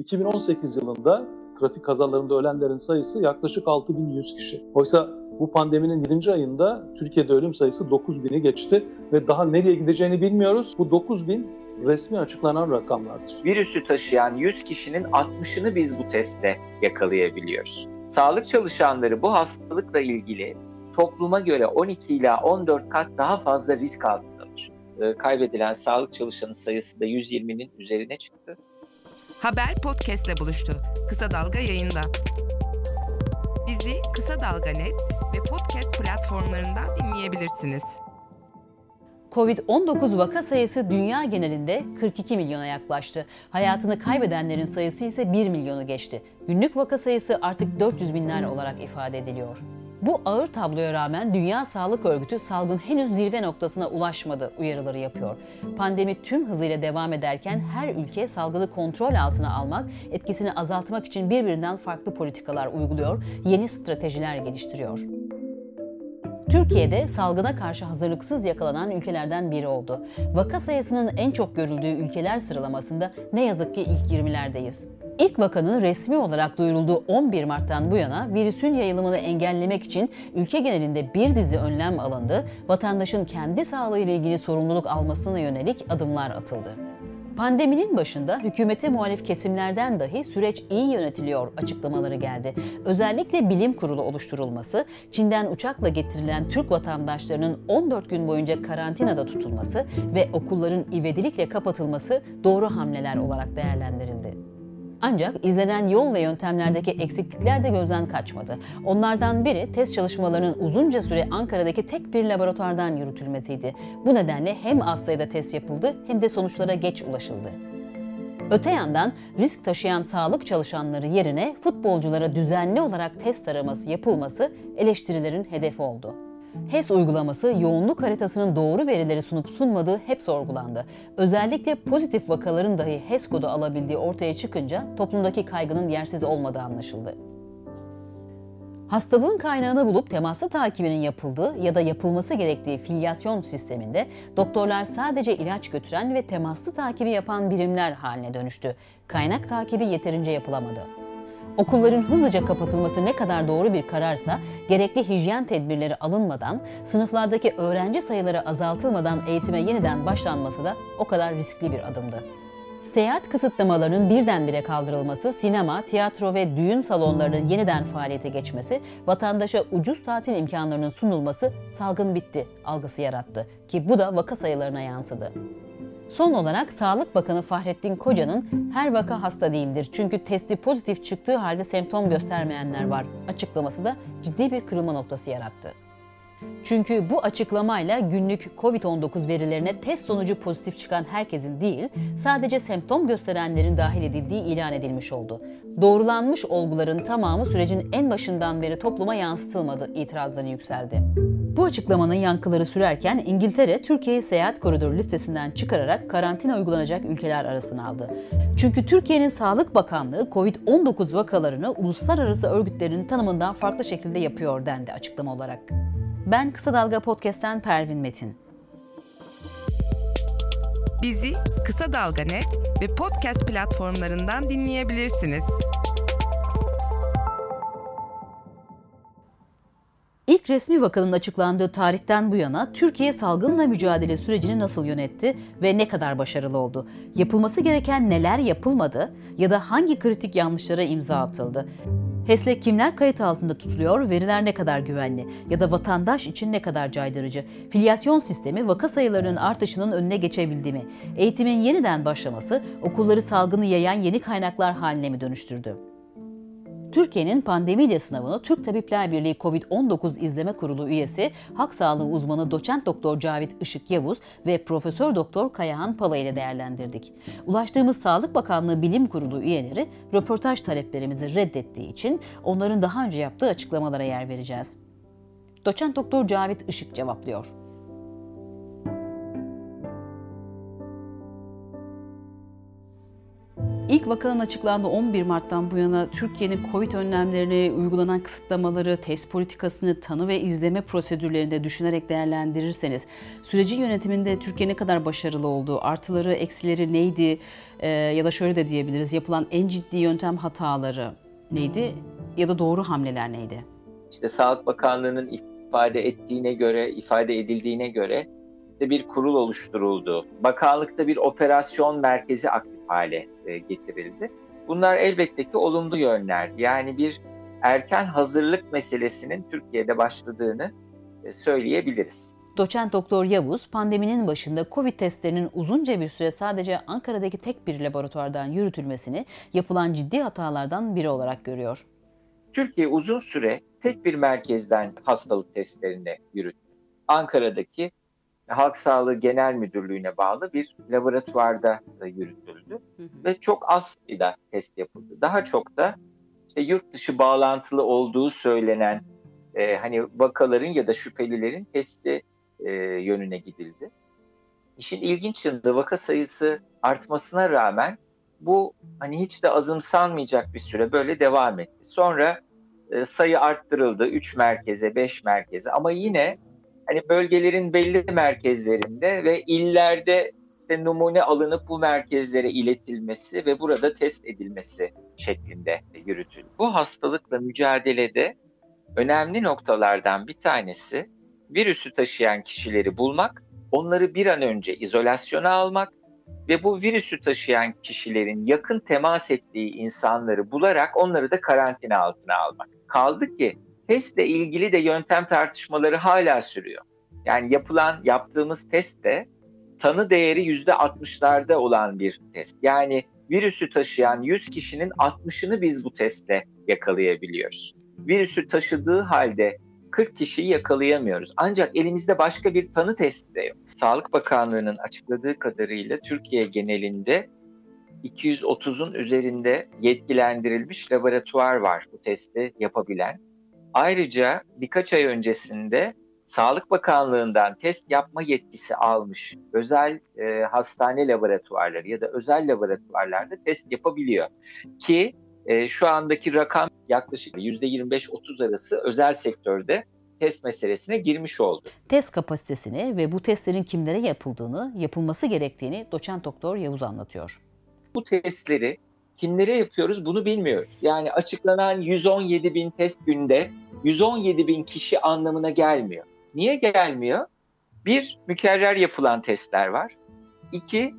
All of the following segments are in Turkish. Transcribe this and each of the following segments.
2018 yılında trafik kazalarında ölenlerin sayısı yaklaşık 6100 kişi. Oysa bu pandeminin 7. ayında Türkiye'de ölüm sayısı 9000'i geçti ve daha nereye gideceğini bilmiyoruz. Bu 9000 resmi açıklanan rakamlardır. Virüsü taşıyan 100 kişinin 60'ını biz bu testte yakalayabiliyoruz. Sağlık çalışanları bu hastalıkla ilgili topluma göre 12 ila 14 kat daha fazla risk altındadır. Ee, kaybedilen sağlık çalışanı sayısı da 120'nin üzerine çıktı. Haber podcastle buluştu. Kısa Dalga yayında. Bizi Kısa Dalga Net ve podcast platformlarından dinleyebilirsiniz. Covid-19 vaka sayısı dünya genelinde 42 milyona yaklaştı. Hayatını kaybedenlerin sayısı ise 1 milyonu geçti. Günlük vaka sayısı artık 400 binler olarak ifade ediliyor. Bu ağır tabloya rağmen Dünya Sağlık Örgütü salgın henüz zirve noktasına ulaşmadı uyarıları yapıyor. Pandemi tüm hızıyla devam ederken her ülke salgını kontrol altına almak, etkisini azaltmak için birbirinden farklı politikalar uyguluyor, yeni stratejiler geliştiriyor. Türkiye'de salgına karşı hazırlıksız yakalanan ülkelerden biri oldu. Vaka sayısının en çok görüldüğü ülkeler sıralamasında ne yazık ki ilk 20'lerdeyiz. İlk vakanın resmi olarak duyurulduğu 11 Mart'tan bu yana virüsün yayılımını engellemek için ülke genelinde bir dizi önlem alındı, vatandaşın kendi sağlığıyla ilgili sorumluluk almasına yönelik adımlar atıldı. Pandeminin başında hükümete muhalif kesimlerden dahi süreç iyi yönetiliyor açıklamaları geldi. Özellikle bilim kurulu oluşturulması, Çin'den uçakla getirilen Türk vatandaşlarının 14 gün boyunca karantinada tutulması ve okulların ivedilikle kapatılması doğru hamleler olarak değerlendirildi. Ancak izlenen yol ve yöntemlerdeki eksiklikler de gözden kaçmadı. Onlardan biri test çalışmalarının uzunca süre Ankara'daki tek bir laboratuvardan yürütülmesiydi. Bu nedenle hem az sayıda test yapıldı hem de sonuçlara geç ulaşıldı. Öte yandan risk taşıyan sağlık çalışanları yerine futbolculara düzenli olarak test araması yapılması eleştirilerin hedefi oldu. HES uygulaması yoğunluk haritasının doğru verileri sunup sunmadığı hep sorgulandı. Özellikle pozitif vakaların dahi HES kodu alabildiği ortaya çıkınca toplumdaki kaygının yersiz olmadığı anlaşıldı. Hastalığın kaynağını bulup temaslı takibinin yapıldığı ya da yapılması gerektiği filyasyon sisteminde doktorlar sadece ilaç götüren ve temaslı takibi yapan birimler haline dönüştü. Kaynak takibi yeterince yapılamadı. Okulların hızlıca kapatılması ne kadar doğru bir kararsa, gerekli hijyen tedbirleri alınmadan, sınıflardaki öğrenci sayıları azaltılmadan eğitime yeniden başlanması da o kadar riskli bir adımdı. Seyahat kısıtlamalarının birdenbire kaldırılması, sinema, tiyatro ve düğün salonlarının yeniden faaliyete geçmesi, vatandaşa ucuz tatil imkanlarının sunulması salgın bitti algısı yarattı ki bu da vaka sayılarına yansıdı. Son olarak Sağlık Bakanı Fahrettin Koca'nın her vaka hasta değildir çünkü testi pozitif çıktığı halde semptom göstermeyenler var açıklaması da ciddi bir kırılma noktası yarattı. Çünkü bu açıklamayla günlük COVID-19 verilerine test sonucu pozitif çıkan herkesin değil, sadece semptom gösterenlerin dahil edildiği ilan edilmiş oldu. Doğrulanmış olguların tamamı sürecin en başından beri topluma yansıtılmadı itirazları yükseldi. Bu açıklamanın yankıları sürerken İngiltere, Türkiye'yi seyahat koridoru listesinden çıkararak karantina uygulanacak ülkeler arasına aldı. Çünkü Türkiye'nin Sağlık Bakanlığı COVID-19 vakalarını uluslararası örgütlerin tanımından farklı şekilde yapıyor dendi açıklama olarak. Ben Kısa Dalga Podcast'ten Pervin Metin. Bizi Kısa Dalga Net ve podcast platformlarından dinleyebilirsiniz. İlk resmi vakanın açıklandığı tarihten bu yana Türkiye salgınla mücadele sürecini nasıl yönetti ve ne kadar başarılı oldu? Yapılması gereken neler yapılmadı ya da hangi kritik yanlışlara imza atıldı? HES'le kimler kayıt altında tutuluyor, veriler ne kadar güvenli ya da vatandaş için ne kadar caydırıcı? Filyasyon sistemi vaka sayılarının artışının önüne geçebildi mi? Eğitimin yeniden başlaması okulları salgını yayan yeni kaynaklar haline mi dönüştürdü? Türkiye'nin pandemiyle sınavını Türk Tabipler Birliği COVID-19 İzleme Kurulu üyesi, Halk Sağlığı uzmanı doçent doktor Cavit Işık Yavuz ve Profesör Doktor Kayahan Pala ile değerlendirdik. Ulaştığımız Sağlık Bakanlığı Bilim Kurulu üyeleri röportaj taleplerimizi reddettiği için onların daha önce yaptığı açıklamalara yer vereceğiz. Doçent Doktor Cavit Işık cevaplıyor. İlk vakanın açıklandığı 11 Mart'tan bu yana Türkiye'nin Covid önlemlerini, uygulanan kısıtlamaları, test politikasını, tanı ve izleme prosedürlerini de düşünerek değerlendirirseniz sürecin yönetiminde Türkiye ne kadar başarılı oldu, artıları, eksileri neydi ee, ya da şöyle de diyebiliriz yapılan en ciddi yöntem hataları neydi ya da doğru hamleler neydi? İşte Sağlık Bakanlığı'nın ifade ettiğine göre, ifade edildiğine göre de bir kurul oluşturuldu. Bakanlıkta bir operasyon merkezi aktif hale e, getirildi. Bunlar elbette ki olumlu yönler. Yani bir erken hazırlık meselesinin Türkiye'de başladığını e, söyleyebiliriz. Doçent Doktor Yavuz, pandeminin başında Covid testlerinin uzunca bir süre sadece Ankara'daki tek bir laboratuvardan yürütülmesini yapılan ciddi hatalardan biri olarak görüyor. Türkiye uzun süre tek bir merkezden hastalık testlerini yürüttü. Ankara'daki Halk Sağlığı Genel Müdürlüğü'ne bağlı bir laboratuvarda yürütüldü hı hı. ve çok az sayıda test yapıldı. Daha çok da işte yurt dışı bağlantılı olduğu söylenen e, hani vakaların ya da şüphelilerin testi e, yönüne gidildi. İşin ilginç yanı vaka sayısı artmasına rağmen bu hani hiç de azımsanmayacak bir süre böyle devam etti. Sonra e, sayı arttırıldı 3 merkeze, 5 merkeze ama yine hani bölgelerin belli merkezlerinde ve illerde işte numune alınıp bu merkezlere iletilmesi ve burada test edilmesi şeklinde yürütüldü. Bu hastalıkla mücadelede önemli noktalardan bir tanesi virüsü taşıyan kişileri bulmak, onları bir an önce izolasyona almak ve bu virüsü taşıyan kişilerin yakın temas ettiği insanları bularak onları da karantina altına almak. Kaldı ki testle ilgili de yöntem tartışmaları hala sürüyor. Yani yapılan, yaptığımız test de tanı değeri yüzde 60'larda olan bir test. Yani virüsü taşıyan 100 kişinin 60'ını biz bu testle yakalayabiliyoruz. Virüsü taşıdığı halde 40 kişiyi yakalayamıyoruz. Ancak elimizde başka bir tanı testi de yok. Sağlık Bakanlığı'nın açıkladığı kadarıyla Türkiye genelinde 230'un üzerinde yetkilendirilmiş laboratuvar var bu testi yapabilen. Ayrıca birkaç ay öncesinde Sağlık Bakanlığı'ndan test yapma yetkisi almış özel e, hastane laboratuvarları ya da özel laboratuvarlarda test yapabiliyor. Ki e, şu andaki rakam yaklaşık %25-30 arası özel sektörde test meselesine girmiş oldu. Test kapasitesini ve bu testlerin kimlere yapıldığını, yapılması gerektiğini doçent doktor Yavuz anlatıyor. Bu testleri kimlere yapıyoruz bunu bilmiyoruz. Yani açıklanan 117 bin test günde 117 bin kişi anlamına gelmiyor. Niye gelmiyor? Bir, mükerrer yapılan testler var. İki,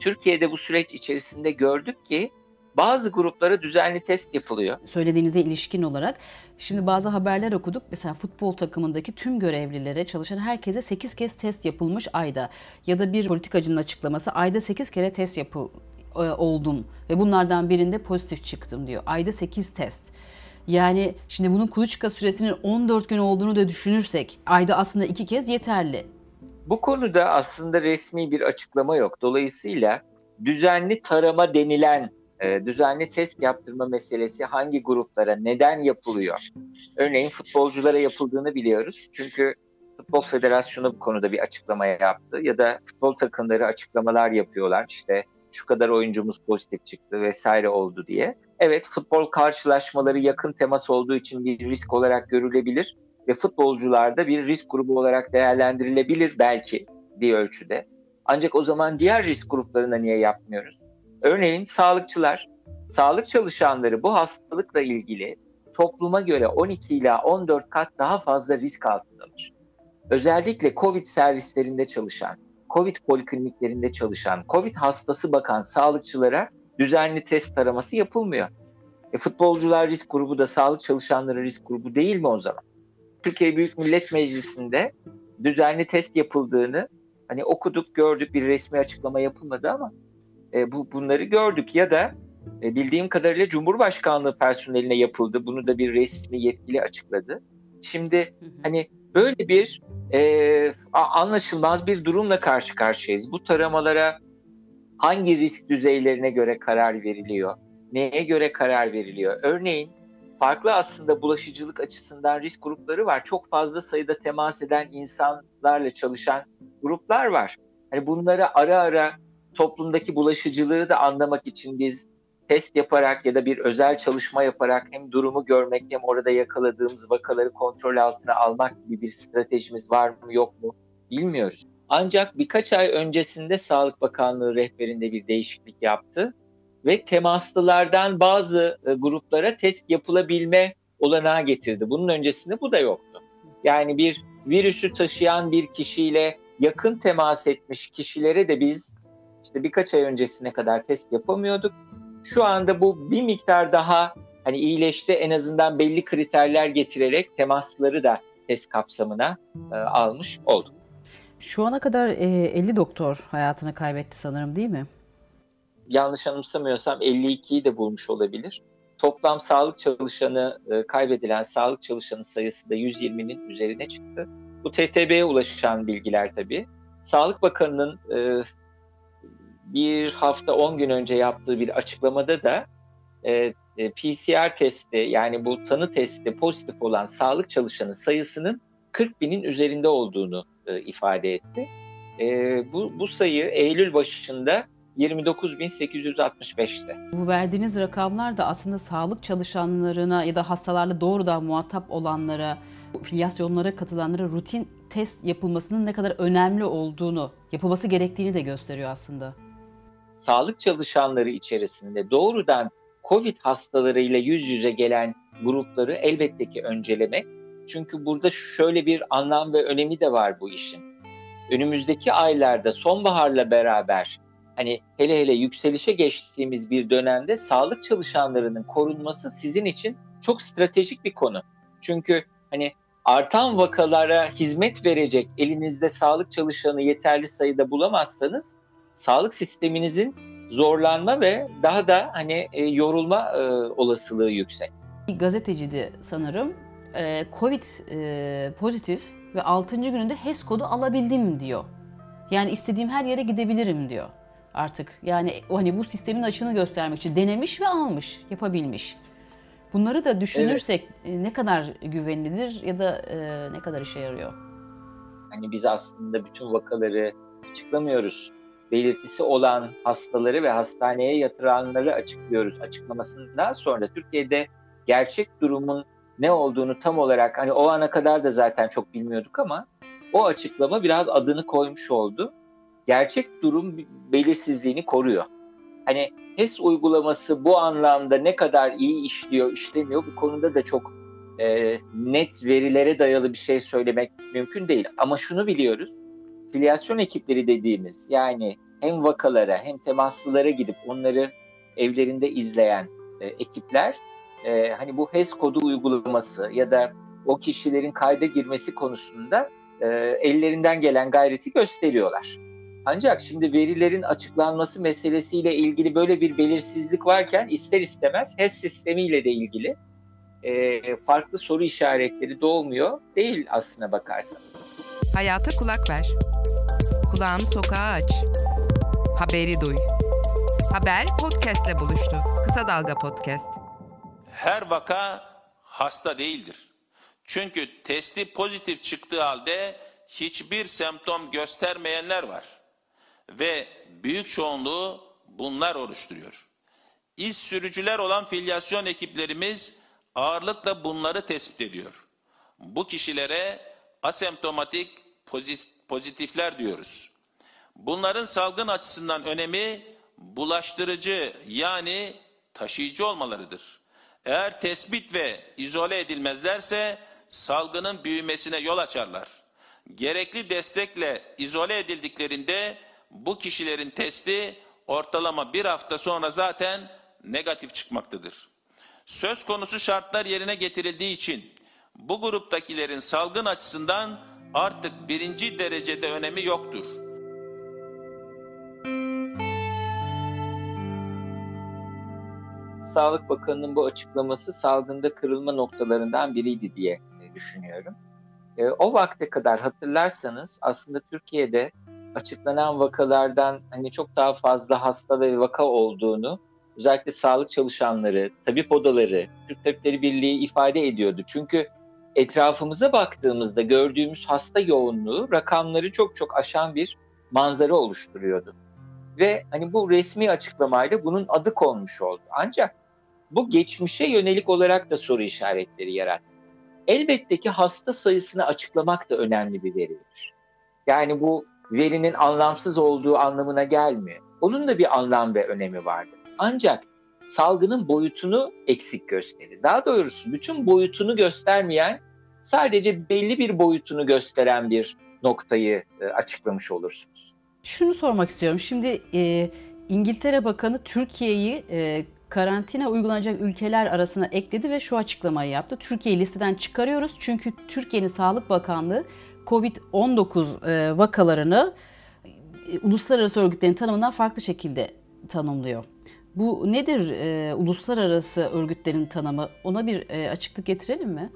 Türkiye'de bu süreç içerisinde gördük ki bazı gruplara düzenli test yapılıyor. Söylediğinize ilişkin olarak şimdi bazı haberler okuduk. Mesela futbol takımındaki tüm görevlilere, çalışan herkese 8 kez test yapılmış ayda. Ya da bir politikacının açıklaması ayda 8 kere test yapıl e, oldum ve bunlardan birinde pozitif çıktım diyor. Ayda 8 test. Yani şimdi bunun kuluçka süresinin 14 gün olduğunu da düşünürsek ayda aslında iki kez yeterli. Bu konuda aslında resmi bir açıklama yok. Dolayısıyla düzenli tarama denilen e, düzenli test yaptırma meselesi hangi gruplara neden yapılıyor? Örneğin futbolculara yapıldığını biliyoruz. Çünkü Futbol Federasyonu bu konuda bir açıklama yaptı ya da futbol takımları açıklamalar yapıyorlar. İşte şu kadar oyuncumuz pozitif çıktı vesaire oldu diye. Evet futbol karşılaşmaları yakın temas olduğu için bir risk olarak görülebilir ve futbolcularda bir risk grubu olarak değerlendirilebilir belki bir ölçüde. Ancak o zaman diğer risk gruplarına niye yapmıyoruz? Örneğin sağlıkçılar, sağlık çalışanları bu hastalıkla ilgili topluma göre 12 ila 14 kat daha fazla risk altındadır. Özellikle COVID servislerinde çalışan, COVID polikliniklerinde çalışan, COVID hastası bakan sağlıkçılara düzenli test taraması yapılmıyor. E, futbolcular risk grubu da sağlık çalışanları risk grubu değil mi o zaman? Türkiye Büyük Millet Meclisi'nde düzenli test yapıldığını hani okuduk, gördük bir resmi açıklama yapılmadı ama e, bu bunları gördük ya da e, bildiğim kadarıyla Cumhurbaşkanlığı personeline yapıldı. Bunu da bir resmi yetkili açıkladı. Şimdi hani böyle bir e, anlaşılmaz bir durumla karşı karşıyayız. Bu taramalara hangi risk düzeylerine göre karar veriliyor? Neye göre karar veriliyor? Örneğin farklı aslında bulaşıcılık açısından risk grupları var. Çok fazla sayıda temas eden insanlarla çalışan gruplar var. Hani bunları ara ara toplumdaki bulaşıcılığı da anlamak için biz test yaparak ya da bir özel çalışma yaparak hem durumu görmek hem orada yakaladığımız vakaları kontrol altına almak gibi bir stratejimiz var mı yok mu bilmiyoruz. Ancak birkaç ay öncesinde Sağlık Bakanlığı rehberinde bir değişiklik yaptı ve temaslılardan bazı e, gruplara test yapılabilme olanağı getirdi. Bunun öncesinde bu da yoktu. Yani bir virüsü taşıyan bir kişiyle yakın temas etmiş kişilere de biz işte birkaç ay öncesine kadar test yapamıyorduk. Şu anda bu bir miktar daha hani iyileşti en azından belli kriterler getirerek temasları da test kapsamına e, almış olduk. Şu ana kadar e, 50 doktor hayatını kaybetti sanırım değil mi? Yanlış anımsamıyorsam 52'yi de bulmuş olabilir. Toplam sağlık çalışanı e, kaybedilen sağlık çalışanı sayısı da 120'nin üzerine çıktı. Bu TTB'ye ulaşan bilgiler tabii. Sağlık Bakanı'nın e, bir hafta 10 gün önce yaptığı bir açıklamada da e, e PCR testi yani bu tanı testi pozitif olan sağlık çalışanı sayısının 40 binin üzerinde olduğunu e, ifade etti. E, bu, bu sayı Eylül başında 29.865'te. Bu verdiğiniz rakamlar da aslında sağlık çalışanlarına ya da hastalarla doğrudan muhatap olanlara, filyasyonlara katılanlara rutin test yapılmasının ne kadar önemli olduğunu, yapılması gerektiğini de gösteriyor aslında. Sağlık çalışanları içerisinde doğrudan COVID hastalarıyla yüz yüze gelen grupları elbette ki öncelemek. Çünkü burada şöyle bir anlam ve önemi de var bu işin. Önümüzdeki aylarda sonbaharla beraber hani hele hele yükselişe geçtiğimiz bir dönemde sağlık çalışanlarının korunması sizin için çok stratejik bir konu. Çünkü hani artan vakalara hizmet verecek elinizde sağlık çalışanı yeterli sayıda bulamazsanız sağlık sisteminizin zorlanma ve daha da hani e, yorulma e, olasılığı yüksek. Bir gazeteciydi sanırım. E, Covid e, pozitif ve 6. gününde HES kodu alabildim diyor. Yani istediğim her yere gidebilirim diyor artık. Yani hani bu sistemin açığını göstermek için denemiş ve almış, yapabilmiş. Bunları da düşünürsek evet. ne kadar güvenilir ya da e, ne kadar işe yarıyor? Hani biz aslında bütün vakaları açıklamıyoruz. Belirtisi olan hastaları ve hastaneye yatıranları açıklıyoruz. Açıklamasından sonra Türkiye'de gerçek durumun ne olduğunu tam olarak hani o ana kadar da zaten çok bilmiyorduk ama o açıklama biraz adını koymuş oldu gerçek durum belirsizliğini koruyor. Hani HES uygulaması bu anlamda ne kadar iyi işliyor, işlemiyor bu konuda da çok e, net verilere dayalı bir şey söylemek mümkün değil. Ama şunu biliyoruz, filyasyon ekipleri dediğimiz yani hem vakalara hem temaslılara gidip onları evlerinde izleyen e, ekipler e, hani bu HES kodu uygulaması ya da o kişilerin kayda girmesi konusunda e, ellerinden gelen gayreti gösteriyorlar. Ancak şimdi verilerin açıklanması meselesiyle ilgili böyle bir belirsizlik varken ister istemez HES sistemiyle de ilgili e, farklı soru işaretleri doğmuyor değil aslına bakarsan. Hayata kulak ver. Kulağını sokağa aç. Haberi duy. Haber podcastle buluştu. Kısa Dalga Podcast. Her vaka hasta değildir. Çünkü testi pozitif çıktığı halde hiçbir semptom göstermeyenler var ve büyük çoğunluğu bunlar oluşturuyor. İz sürücüler olan filyasyon ekiplerimiz ağırlıkla bunları tespit ediyor. Bu kişilere asemptomatik pozitifler diyoruz. Bunların salgın açısından önemi bulaştırıcı yani taşıyıcı olmalarıdır. Eğer tespit ve izole edilmezlerse salgının büyümesine yol açarlar. Gerekli destekle izole edildiklerinde bu kişilerin testi ortalama bir hafta sonra zaten negatif çıkmaktadır. Söz konusu şartlar yerine getirildiği için bu gruptakilerin salgın açısından artık birinci derecede önemi yoktur. Sağlık Bakanı'nın bu açıklaması salgında kırılma noktalarından biriydi diye düşünüyorum. E, o vakte kadar hatırlarsanız aslında Türkiye'de açıklanan vakalardan hani çok daha fazla hasta ve vaka olduğunu özellikle sağlık çalışanları, tabip odaları, Türk Tabipleri Birliği ifade ediyordu. Çünkü etrafımıza baktığımızda gördüğümüz hasta yoğunluğu rakamları çok çok aşan bir manzara oluşturuyordu. ve hani bu resmi açıklamayla bunun adı konmuş oldu. Ancak bu geçmişe yönelik olarak da soru işaretleri yarattı. Elbette ki hasta sayısını açıklamak da önemli bir veridir. Yani bu verinin anlamsız olduğu anlamına gelmiyor. Onun da bir anlam ve önemi vardır. Ancak salgının boyutunu eksik gösterir. Daha doğrusu bütün boyutunu göstermeyen, sadece belli bir boyutunu gösteren bir noktayı e, açıklamış olursunuz. Şunu sormak istiyorum. Şimdi e, İngiltere Bakanı Türkiye'yi e, karantina uygulanacak ülkeler arasına ekledi ve şu açıklamayı yaptı. Türkiye'yi listeden çıkarıyoruz çünkü Türkiye'nin Sağlık Bakanlığı COVID-19 e, vakalarını e, uluslararası örgütlerin tanımından farklı şekilde tanımlıyor. Bu nedir e, uluslararası örgütlerin tanımı? Ona bir e, açıklık getirelim mi?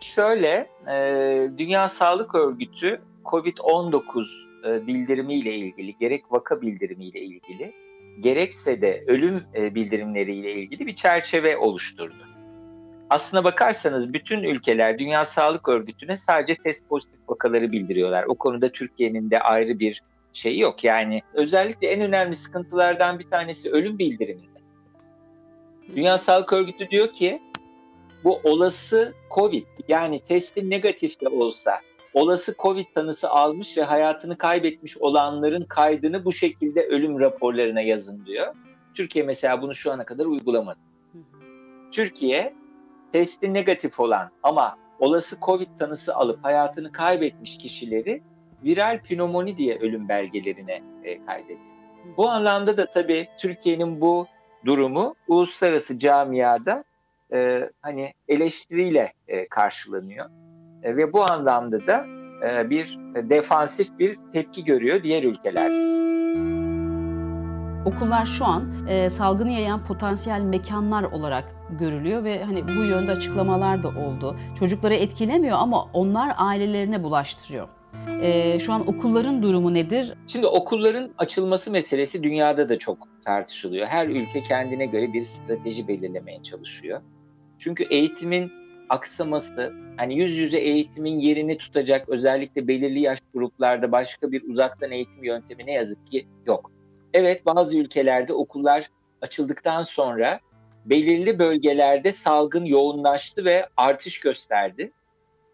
Şöyle, e, Dünya Sağlık Örgütü COVID-19 e, bildirimiyle ilgili, gerek vaka bildirimiyle ilgili, gerekse de ölüm e, bildirimleriyle ilgili bir çerçeve oluşturdu. Aslına bakarsanız bütün ülkeler Dünya Sağlık Örgütü'ne sadece test pozitif vakaları bildiriyorlar. O konuda Türkiye'nin de ayrı bir şey yok. Yani özellikle en önemli sıkıntılardan bir tanesi ölüm bildiriminde. Dünya Sağlık Örgütü diyor ki bu olası COVID yani testi negatif de olsa olası COVID tanısı almış ve hayatını kaybetmiş olanların kaydını bu şekilde ölüm raporlarına yazın diyor. Türkiye mesela bunu şu ana kadar uygulamadı. Türkiye testi negatif olan ama olası COVID tanısı alıp hayatını kaybetmiş kişileri viral pnömoni diye ölüm belgelerine e, kaydediyor. Bu anlamda da tabii Türkiye'nin bu durumu uluslararası camiada e, hani eleştiriyle e, karşılanıyor e, ve bu anlamda da e, bir defansif bir tepki görüyor diğer ülkeler. Okullar şu an e, salgını yayan potansiyel mekanlar olarak görülüyor ve hani bu yönde açıklamalar da oldu. Çocukları etkilemiyor ama onlar ailelerine bulaştırıyor. E, şu an okulların durumu nedir? Şimdi okulların açılması meselesi dünyada da çok tartışılıyor. Her ülke kendine göre bir strateji belirlemeye çalışıyor. Çünkü eğitimin aksaması, hani yüz yüze eğitimin yerini tutacak özellikle belirli yaş gruplarda başka bir uzaktan eğitim yöntemi ne yazık ki yok. Evet bazı ülkelerde okullar açıldıktan sonra belirli bölgelerde salgın yoğunlaştı ve artış gösterdi.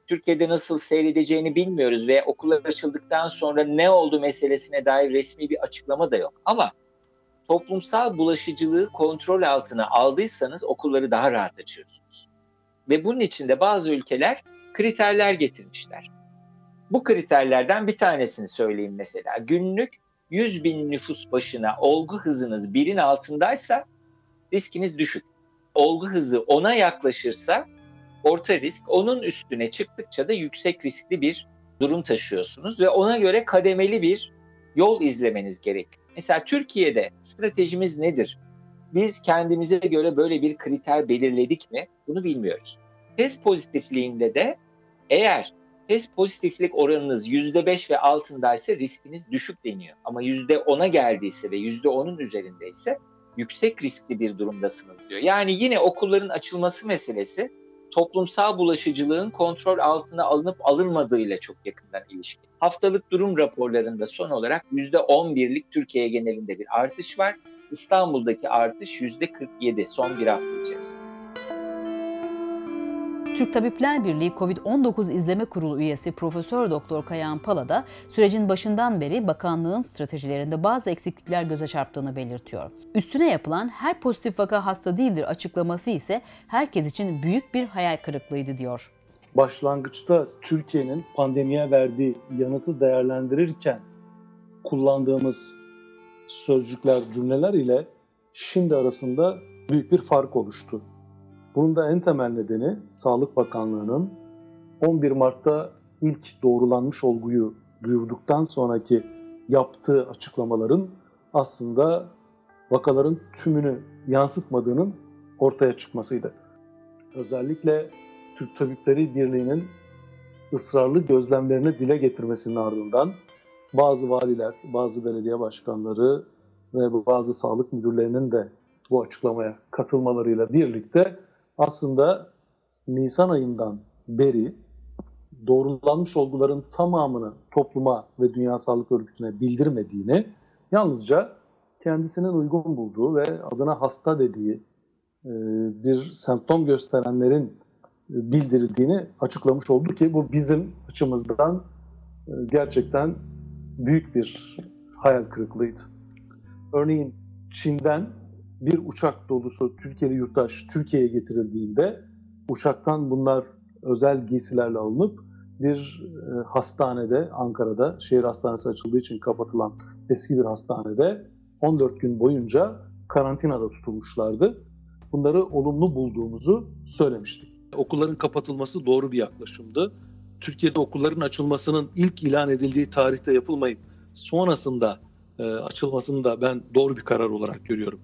Türkiye'de nasıl seyredeceğini bilmiyoruz ve okullar açıldıktan sonra ne oldu meselesine dair resmi bir açıklama da yok. Ama toplumsal bulaşıcılığı kontrol altına aldıysanız okulları daha rahat açıyorsunuz. Ve bunun için de bazı ülkeler kriterler getirmişler. Bu kriterlerden bir tanesini söyleyeyim mesela. Günlük 100 bin nüfus başına olgu hızınız birin altındaysa riskiniz düşük. Olgu hızı ona yaklaşırsa orta risk, onun üstüne çıktıkça da yüksek riskli bir durum taşıyorsunuz ve ona göre kademeli bir yol izlemeniz gerek. Mesela Türkiye'de stratejimiz nedir? Biz kendimize göre böyle bir kriter belirledik mi? Bunu bilmiyoruz. Test pozitifliğinde de eğer test pozitiflik oranınız %5 ve altındaysa riskiniz düşük deniyor. Ama %10'a geldiyse ve %10'un üzerindeyse yüksek riskli bir durumdasınız diyor. Yani yine okulların açılması meselesi toplumsal bulaşıcılığın kontrol altına alınıp alınmadığıyla çok yakından ilişkili. Haftalık durum raporlarında son olarak %11'lik Türkiye genelinde bir artış var. İstanbul'daki artış %47 son bir hafta içerisinde. Türk Tabipler Birliği COVID-19 İzleme Kurulu üyesi Profesör Doktor Kayahan Pala da sürecin başından beri bakanlığın stratejilerinde bazı eksiklikler göze çarptığını belirtiyor. Üstüne yapılan her pozitif vaka hasta değildir açıklaması ise herkes için büyük bir hayal kırıklığıydı diyor. Başlangıçta Türkiye'nin pandemiye verdiği yanıtı değerlendirirken kullandığımız sözcükler, cümleler ile şimdi arasında büyük bir fark oluştu. Bunun da en temel nedeni Sağlık Bakanlığı'nın 11 Mart'ta ilk doğrulanmış olguyu duyurduktan sonraki yaptığı açıklamaların aslında vakaların tümünü yansıtmadığının ortaya çıkmasıydı. Özellikle Türk Tabipleri Birliği'nin ısrarlı gözlemlerini dile getirmesinin ardından bazı valiler, bazı belediye başkanları ve bazı sağlık müdürlerinin de bu açıklamaya katılmalarıyla birlikte aslında Nisan ayından beri doğrulanmış olguların tamamını topluma ve Dünya Sağlık Örgütü'ne bildirmediğini Yalnızca kendisinin uygun bulduğu ve adına hasta dediği e, bir semptom gösterenlerin e, bildirildiğini açıklamış oldu ki bu bizim açımızdan e, gerçekten büyük bir hayal kırıklığıydı. Örneğin Çin'den bir uçak dolusu Türkiye'li yurttaş Türkiye'ye getirildiğinde uçaktan bunlar özel giysilerle alınıp bir hastanede Ankara'da şehir hastanesi açıldığı için kapatılan eski bir hastanede 14 gün boyunca karantinada tutulmuşlardı. Bunları olumlu bulduğumuzu söylemiştik. Okulların kapatılması doğru bir yaklaşımdı. Türkiye'de okulların açılmasının ilk ilan edildiği tarihte yapılmayıp sonrasında e, açılmasını da ben doğru bir karar olarak görüyorum.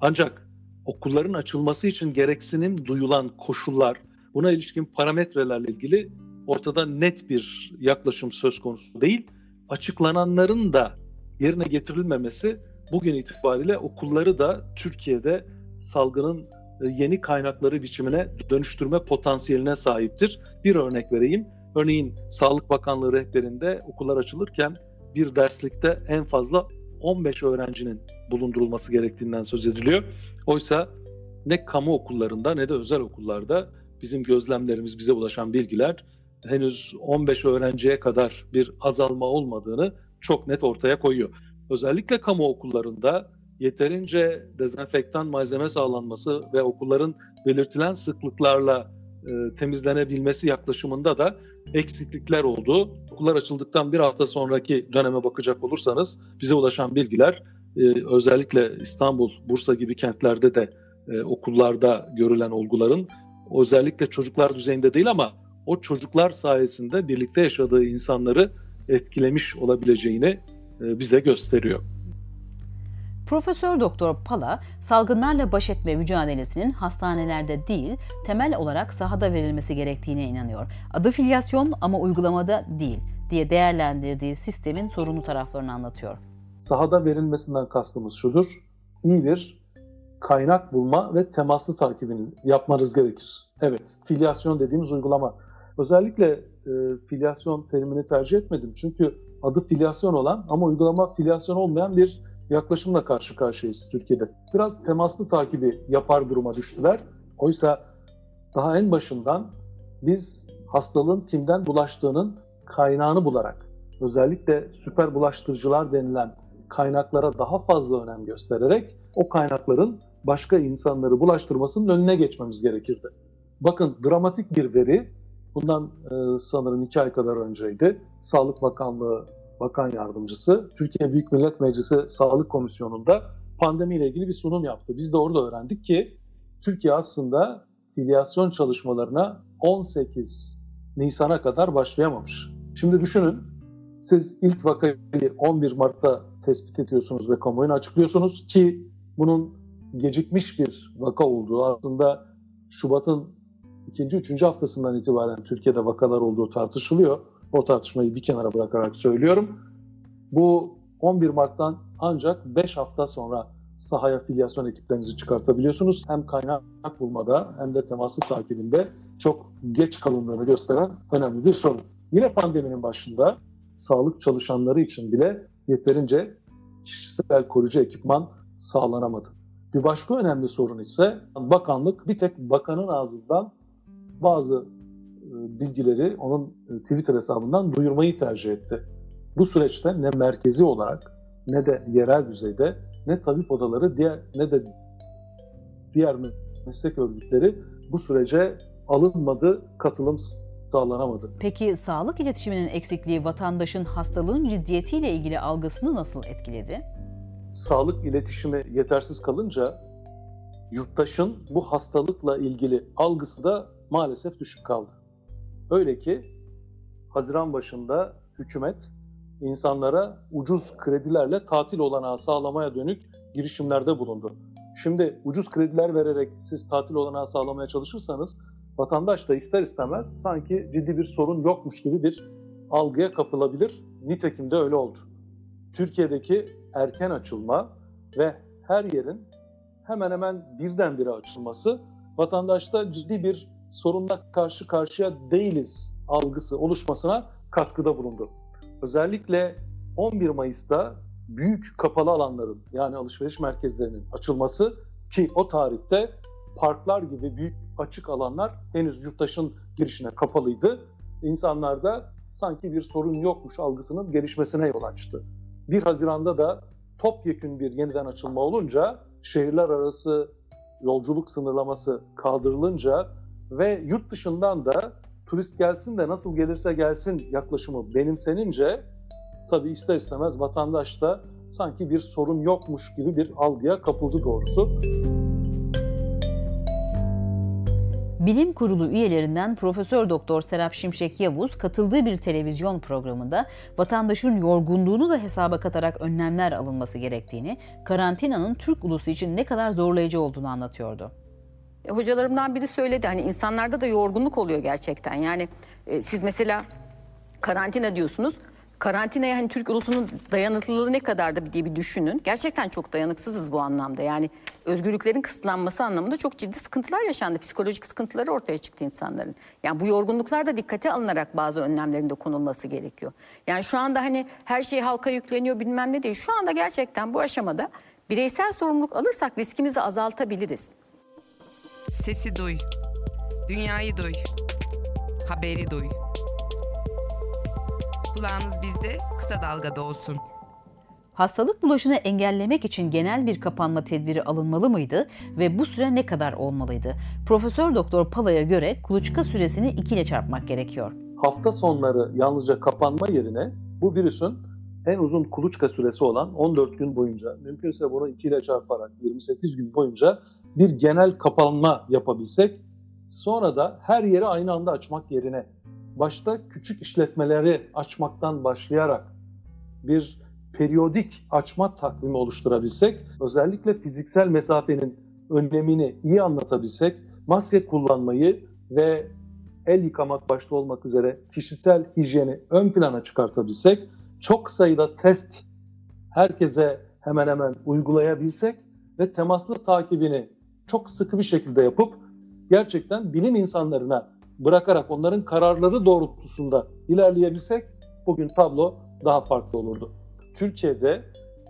Ancak okulların açılması için gereksinim duyulan koşullar, buna ilişkin parametrelerle ilgili ortada net bir yaklaşım söz konusu değil. Açıklananların da yerine getirilmemesi bugün itibariyle okulları da Türkiye'de salgının e, yeni kaynakları biçimine dönüştürme potansiyeline sahiptir. Bir örnek vereyim. Örneğin Sağlık Bakanlığı rehberinde okullar açılırken bir derslikte en fazla 15 öğrencinin bulundurulması gerektiğinden söz ediliyor. Oysa ne kamu okullarında ne de özel okullarda bizim gözlemlerimiz, bize ulaşan bilgiler henüz 15 öğrenciye kadar bir azalma olmadığını çok net ortaya koyuyor. Özellikle kamu okullarında yeterince dezenfektan malzeme sağlanması ve okulların belirtilen sıklıklarla e, temizlenebilmesi yaklaşımında da eksiklikler oldu. Okullar açıldıktan bir hafta sonraki döneme bakacak olursanız bize ulaşan bilgiler e, özellikle İstanbul, Bursa gibi kentlerde de e, okullarda görülen olguların özellikle çocuklar düzeyinde değil ama o çocuklar sayesinde birlikte yaşadığı insanları etkilemiş olabileceğini e, bize gösteriyor. Profesör Doktor Pala, salgınlarla baş etme mücadelesinin hastanelerde değil, temel olarak sahada verilmesi gerektiğine inanıyor. Adı filyasyon ama uygulamada değil diye değerlendirdiği sistemin sorunlu taraflarını anlatıyor. Sahada verilmesinden kastımız şudur. İyi bir kaynak bulma ve temaslı takibini yapmanız gerekir. Evet, filyasyon dediğimiz uygulama. Özellikle e, filyasyon terimini tercih etmedim. Çünkü adı filyasyon olan ama uygulama filyasyon olmayan bir yaklaşımla karşı karşıyayız Türkiye'de. Biraz temaslı takibi yapar duruma düştüler. Oysa daha en başından biz hastalığın kimden bulaştığının kaynağını bularak özellikle süper bulaştırıcılar denilen kaynaklara daha fazla önem göstererek o kaynakların başka insanları bulaştırmasının önüne geçmemiz gerekirdi. Bakın dramatik bir veri bundan e, sanırım iki ay kadar önceydi. Sağlık Bakanlığı Bakan Yardımcısı Türkiye Büyük Millet Meclisi Sağlık Komisyonu'nda pandemiyle ilgili bir sunum yaptı. Biz de orada öğrendik ki Türkiye aslında filyasyon çalışmalarına 18 Nisan'a kadar başlayamamış. Şimdi düşünün, siz ilk vakayı 11 Mart'ta tespit ediyorsunuz ve kamuoyuna açıklıyorsunuz ki bunun gecikmiş bir vaka olduğu aslında Şubat'ın ikinci, üçüncü haftasından itibaren Türkiye'de vakalar olduğu tartışılıyor. O tartışmayı bir kenara bırakarak söylüyorum. Bu 11 Mart'tan ancak 5 hafta sonra sahaya filyasyon ekiplerinizi çıkartabiliyorsunuz. Hem kaynak bulmada hem de temaslı takibinde çok geç kalındığını gösteren önemli bir sorun. Yine pandeminin başında sağlık çalışanları için bile yeterince kişisel koruyucu ekipman sağlanamadı. Bir başka önemli sorun ise bakanlık bir tek bakanın ağzından bazı bilgileri onun e, Twitter hesabından duyurmayı tercih etti. Bu süreçte ne merkezi olarak ne de yerel düzeyde ne tabip odaları diğer ne de diğer meslek örgütleri bu sürece alınmadı, katılım sağlanamadı. Peki sağlık iletişiminin eksikliği vatandaşın hastalığın ciddiyetiyle ilgili algısını nasıl etkiledi? Sağlık iletişimi yetersiz kalınca yurttaşın bu hastalıkla ilgili algısı da maalesef düşük kaldı. Öyle ki Haziran başında hükümet insanlara ucuz kredilerle tatil olanağı sağlamaya dönük girişimlerde bulundu. Şimdi ucuz krediler vererek siz tatil olanağı sağlamaya çalışırsanız vatandaş da ister istemez sanki ciddi bir sorun yokmuş gibi bir algıya kapılabilir. Nitekim de öyle oldu. Türkiye'deki erken açılma ve her yerin hemen hemen birdenbire açılması vatandaşta ciddi bir sorunla karşı karşıya değiliz algısı oluşmasına katkıda bulundu. Özellikle 11 Mayıs'ta büyük kapalı alanların yani alışveriş merkezlerinin açılması ki o tarihte parklar gibi büyük açık alanlar henüz yurttaşın girişine kapalıydı. İnsanlarda sanki bir sorun yokmuş algısının gelişmesine yol açtı. 1 Haziran'da da topyekün bir yeniden açılma olunca şehirler arası yolculuk sınırlaması kaldırılınca ve yurt dışından da turist gelsin de nasıl gelirse gelsin yaklaşımı benimsenince tabii ister istemez vatandaş da sanki bir sorun yokmuş gibi bir algıya kapıldı doğrusu. Bilim Kurulu üyelerinden Profesör Doktor Serap Şimşek Yavuz katıldığı bir televizyon programında vatandaşın yorgunluğunu da hesaba katarak önlemler alınması gerektiğini, karantinanın Türk ulusu için ne kadar zorlayıcı olduğunu anlatıyordu. E, hocalarımdan biri söyledi hani insanlarda da yorgunluk oluyor gerçekten. Yani e, siz mesela karantina diyorsunuz. Karantinaya hani Türk ulusunun dayanıklılığı ne kadardı diye bir düşünün. Gerçekten çok dayanıksızız bu anlamda. Yani özgürlüklerin kısıtlanması anlamında çok ciddi sıkıntılar yaşandı. Psikolojik sıkıntıları ortaya çıktı insanların. Yani bu yorgunluklar da dikkate alınarak bazı önlemlerin de konulması gerekiyor. Yani şu anda hani her şey halka yükleniyor bilmem ne değil. Şu anda gerçekten bu aşamada bireysel sorumluluk alırsak riskimizi azaltabiliriz. Sesi duy. Dünyayı duy. Haberi duy. Kulağınız bizde, kısa dalgada olsun. Hastalık bulaşını engellemek için genel bir kapanma tedbiri alınmalı mıydı ve bu süre ne kadar olmalıydı? Profesör Doktor Pala'ya göre kuluçka süresini 2 ile çarpmak gerekiyor. Hafta sonları yalnızca kapanma yerine bu virüsün en uzun kuluçka süresi olan 14 gün boyunca, mümkünse bunu 2 ile çarparak 28 gün boyunca bir genel kapanma yapabilsek, sonra da her yeri aynı anda açmak yerine başta küçük işletmeleri açmaktan başlayarak bir periyodik açma takvimi oluşturabilsek, özellikle fiziksel mesafenin önemini iyi anlatabilsek, maske kullanmayı ve el yıkamak başta olmak üzere kişisel hijyeni ön plana çıkartabilsek, çok sayıda test herkese hemen hemen uygulayabilsek ve temaslı takibini çok sıkı bir şekilde yapıp gerçekten bilim insanlarına bırakarak onların kararları doğrultusunda ilerleyebilsek bugün tablo daha farklı olurdu. Türkiye'de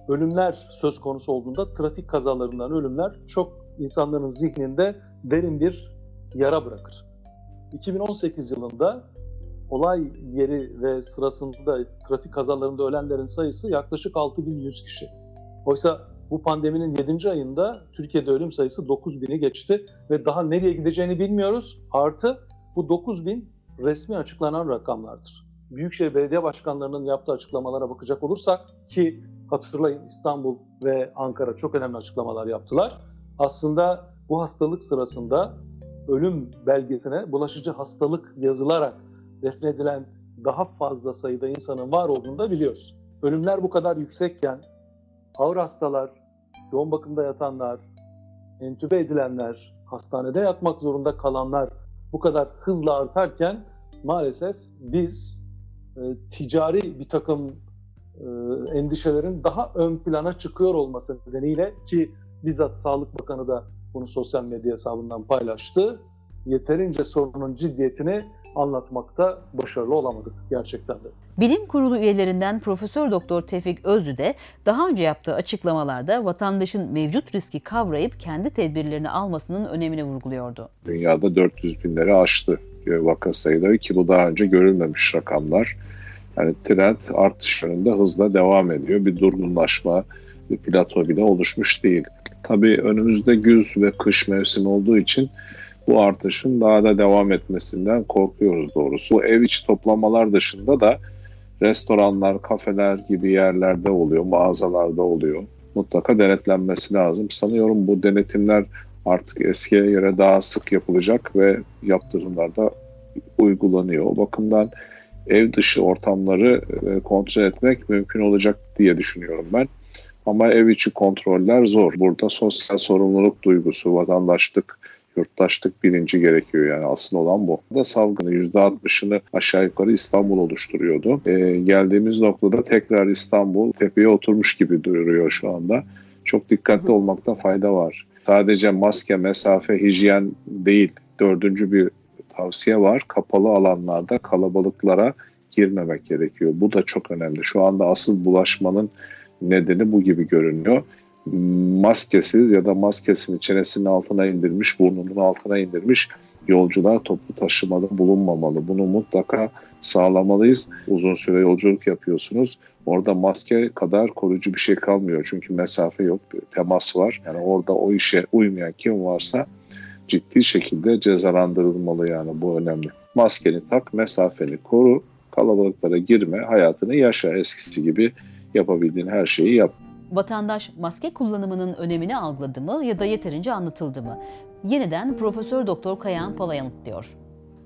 ölümler söz konusu olduğunda trafik kazalarından ölümler çok insanların zihninde derin bir yara bırakır. 2018 yılında olay yeri ve sırasında trafik kazalarında ölenlerin sayısı yaklaşık 6100 kişi. Oysa bu pandeminin 7. ayında Türkiye'de ölüm sayısı 9000'i geçti ve daha nereye gideceğini bilmiyoruz. Artı bu 9000 resmi açıklanan rakamlardır. Büyükşehir Belediye Başkanlarının yaptığı açıklamalara bakacak olursak ki hatırlayın İstanbul ve Ankara çok önemli açıklamalar yaptılar. Aslında bu hastalık sırasında ölüm belgesine bulaşıcı hastalık yazılarak defnedilen daha fazla sayıda insanın var olduğunu da biliyoruz. Ölümler bu kadar yüksekken ağır hastalar, yoğun bakımda yatanlar, entübe edilenler, hastanede yatmak zorunda kalanlar bu kadar hızla artarken maalesef biz e, ticari bir takım e, endişelerin daha ön plana çıkıyor olması nedeniyle ki bizzat Sağlık Bakanı da bunu sosyal medya hesabından paylaştı. Yeterince sorunun ciddiyetini anlatmakta başarılı olamadık gerçekten de. Bilim Kurulu üyelerinden Profesör Doktor Tevfik Özlü de daha önce yaptığı açıklamalarda vatandaşın mevcut riski kavrayıp kendi tedbirlerini almasının önemini vurguluyordu. Dünyada 400 binleri aştı vaka sayıları ki bu daha önce görülmemiş rakamlar. Yani trend artış yönünde hızla devam ediyor. Bir durgunlaşma, bir plato bile oluşmuş değil. Tabii önümüzde güz ve kış mevsimi olduğu için bu artışın daha da devam etmesinden korkuyoruz doğrusu. Bu ev içi toplamalar dışında da restoranlar, kafeler gibi yerlerde oluyor, mağazalarda oluyor. Mutlaka denetlenmesi lazım. Sanıyorum bu denetimler artık eskiye göre daha sık yapılacak ve yaptırımlar da uygulanıyor. O bakımdan ev dışı ortamları e, kontrol etmek mümkün olacak diye düşünüyorum ben. Ama ev içi kontroller zor. Burada sosyal sorumluluk duygusu, vatandaşlık, yurttaşlık bilinci gerekiyor yani asıl olan bu. Da salgının %60'ını aşağı yukarı İstanbul oluşturuyordu. Ee, geldiğimiz noktada tekrar İstanbul tepeye oturmuş gibi duruyor şu anda. Çok dikkatli olmakta fayda var. Sadece maske, mesafe, hijyen değil. Dördüncü bir tavsiye var. Kapalı alanlarda kalabalıklara girmemek gerekiyor. Bu da çok önemli. Şu anda asıl bulaşmanın nedeni bu gibi görünüyor. Maskesiz ya da maskesini çenesinin altına indirmiş, burnunun altına indirmiş yolcular toplu taşımada bulunmamalı. Bunu mutlaka sağlamalıyız. Uzun süre yolculuk yapıyorsunuz. Orada maske kadar koruyucu bir şey kalmıyor. Çünkü mesafe yok, temas var. Yani orada o işe uymayan kim varsa ciddi şekilde cezalandırılmalı yani bu önemli. Maskeni tak, mesafeni koru, kalabalıklara girme, hayatını yaşa eskisi gibi yapabildiğin her şeyi yap. Vatandaş maske kullanımının önemini algıladı mı ya da yeterince anlatıldı mı? Yeniden Profesör Doktor Kayahan Pala yanıtlıyor.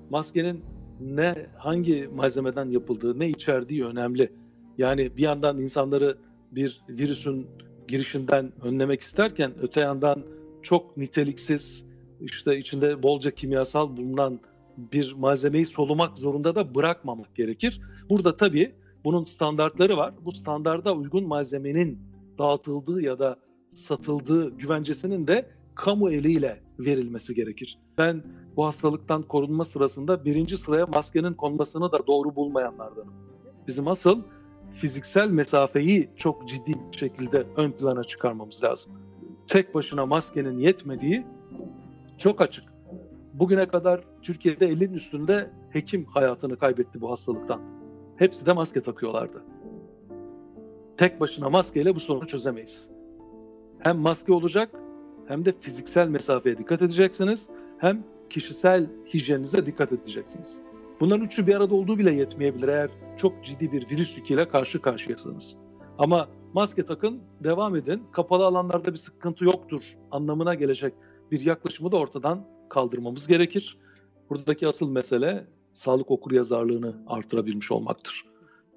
Maskenin ne hangi malzemeden yapıldığı, ne içerdiği önemli. Yani bir yandan insanları bir virüsün girişinden önlemek isterken öte yandan çok niteliksiz, işte içinde bolca kimyasal bulunan bir malzemeyi solumak zorunda da bırakmamak gerekir. Burada tabii bunun standartları var. Bu standarda uygun malzemenin dağıtıldığı ya da satıldığı güvencesinin de kamu eliyle verilmesi gerekir. Ben bu hastalıktan korunma sırasında birinci sıraya maskenin konmasını da doğru bulmayanlardanım. Bizim asıl fiziksel mesafeyi çok ciddi bir şekilde ön plana çıkarmamız lazım. Tek başına maskenin yetmediği çok açık. Bugüne kadar Türkiye'de 50'nin üstünde hekim hayatını kaybetti bu hastalıktan. Hepsi de maske takıyorlardı. Tek başına maskeyle bu sorunu çözemeyiz. Hem maske olacak hem de fiziksel mesafeye dikkat edeceksiniz. Hem kişisel hijyeninize dikkat edeceksiniz. Bunların üçü bir arada olduğu bile yetmeyebilir eğer çok ciddi bir virüs yüküyle karşı karşıyasınız. Ama maske takın, devam edin. Kapalı alanlarda bir sıkıntı yoktur anlamına gelecek bir yaklaşımı da ortadan kaldırmamız gerekir. Buradaki asıl mesele sağlık okuryazarlığını artırabilmiş olmaktır.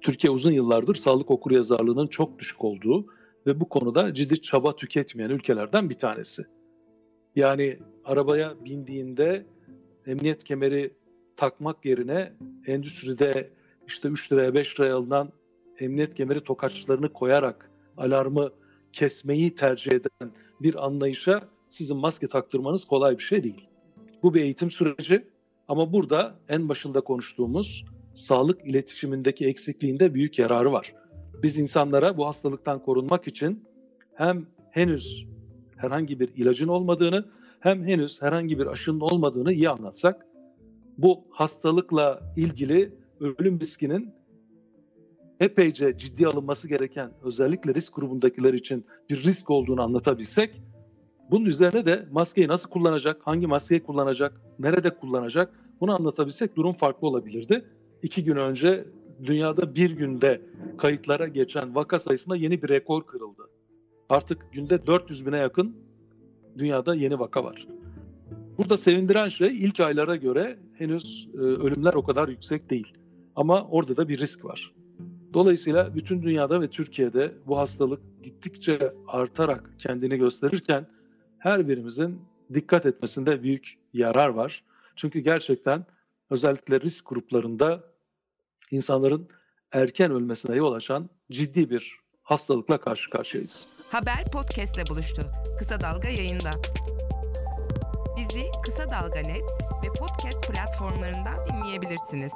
Türkiye uzun yıllardır sağlık okuryazarlığının çok düşük olduğu ve bu konuda ciddi çaba tüketmeyen ülkelerden bir tanesi. Yani arabaya bindiğinde emniyet kemeri takmak yerine endüstride işte 3 liraya 5 liraya alınan emniyet kemeri tokaçlarını koyarak alarmı kesmeyi tercih eden bir anlayışa sizin maske taktırmanız kolay bir şey değil. Bu bir eğitim süreci ama burada en başında konuştuğumuz sağlık iletişimindeki eksikliğinde büyük yararı var. Biz insanlara bu hastalıktan korunmak için hem henüz herhangi bir ilacın olmadığını hem henüz herhangi bir aşının olmadığını iyi anlatsak bu hastalıkla ilgili ölüm riskinin epeyce ciddi alınması gereken özellikle risk grubundakiler için bir risk olduğunu anlatabilsek bunun üzerine de maskeyi nasıl kullanacak, hangi maskeyi kullanacak, nerede kullanacak bunu anlatabilsek durum farklı olabilirdi. İki gün önce dünyada bir günde kayıtlara geçen vaka sayısında yeni bir rekor kırıldı. Artık günde 400 bine yakın dünyada yeni vaka var. Burada sevindiren şey ilk aylara göre henüz e, ölümler o kadar yüksek değil. Ama orada da bir risk var. Dolayısıyla bütün dünyada ve Türkiye'de bu hastalık gittikçe artarak kendini gösterirken her birimizin dikkat etmesinde büyük yarar var. Çünkü gerçekten özellikle risk gruplarında insanların erken ölmesine yol açan ciddi bir hastalıkla karşı karşıyayız. Haber podcastle buluştu. Kısa Dalga yayında. Bizi Kısa Dalga Net ve podcast platformlarından dinleyebilirsiniz.